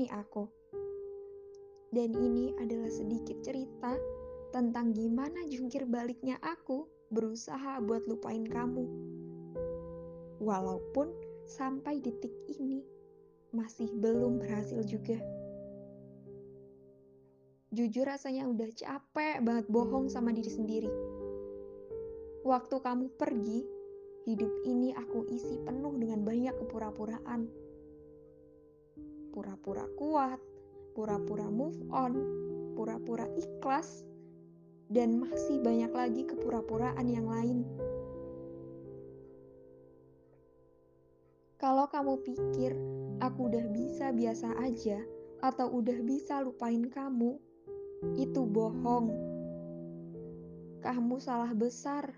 ini aku. Dan ini adalah sedikit cerita tentang gimana jungkir baliknya aku berusaha buat lupain kamu. Walaupun sampai detik ini masih belum berhasil juga. Jujur rasanya udah capek banget bohong sama diri sendiri. Waktu kamu pergi, hidup ini aku isi penuh dengan banyak kepura-puraan. Pura-pura kuat, pura-pura move on, pura-pura ikhlas, dan masih banyak lagi kepura-puraan yang lain. Kalau kamu pikir aku udah bisa biasa aja atau udah bisa lupain kamu, itu bohong. Kamu salah besar.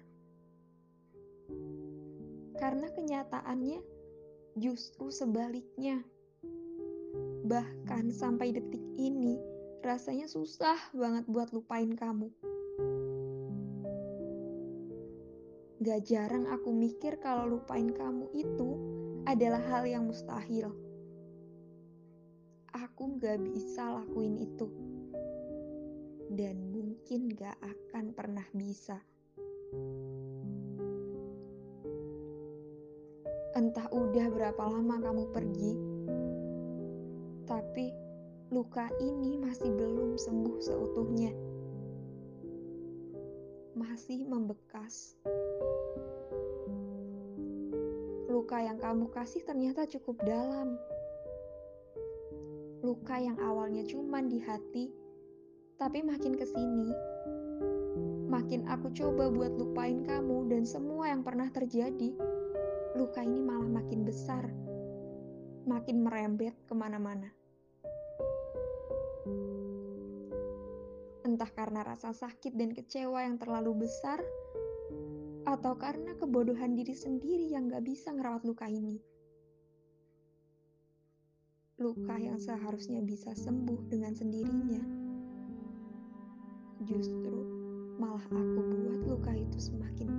Karena kenyataannya justru sebaliknya. Bahkan sampai detik ini, rasanya susah banget buat lupain kamu. Gak jarang aku mikir kalau lupain kamu itu adalah hal yang mustahil. Aku gak bisa lakuin itu. Dan mungkin gak akan pernah bisa. Entah udah berapa lama kamu pergi, tapi luka ini masih belum sembuh seutuhnya. Masih membekas. Luka yang kamu kasih ternyata cukup dalam. Luka yang awalnya cuma di hati, tapi makin ke sini, makin aku coba buat lupain kamu dan semua yang pernah terjadi, luka ini malah makin besar, makin merembet ke mana-mana. Entah karena rasa sakit dan kecewa yang terlalu besar, atau karena kebodohan diri sendiri yang gak bisa ngerawat luka ini. Luka yang seharusnya bisa sembuh dengan sendirinya, justru malah aku buat luka itu semakin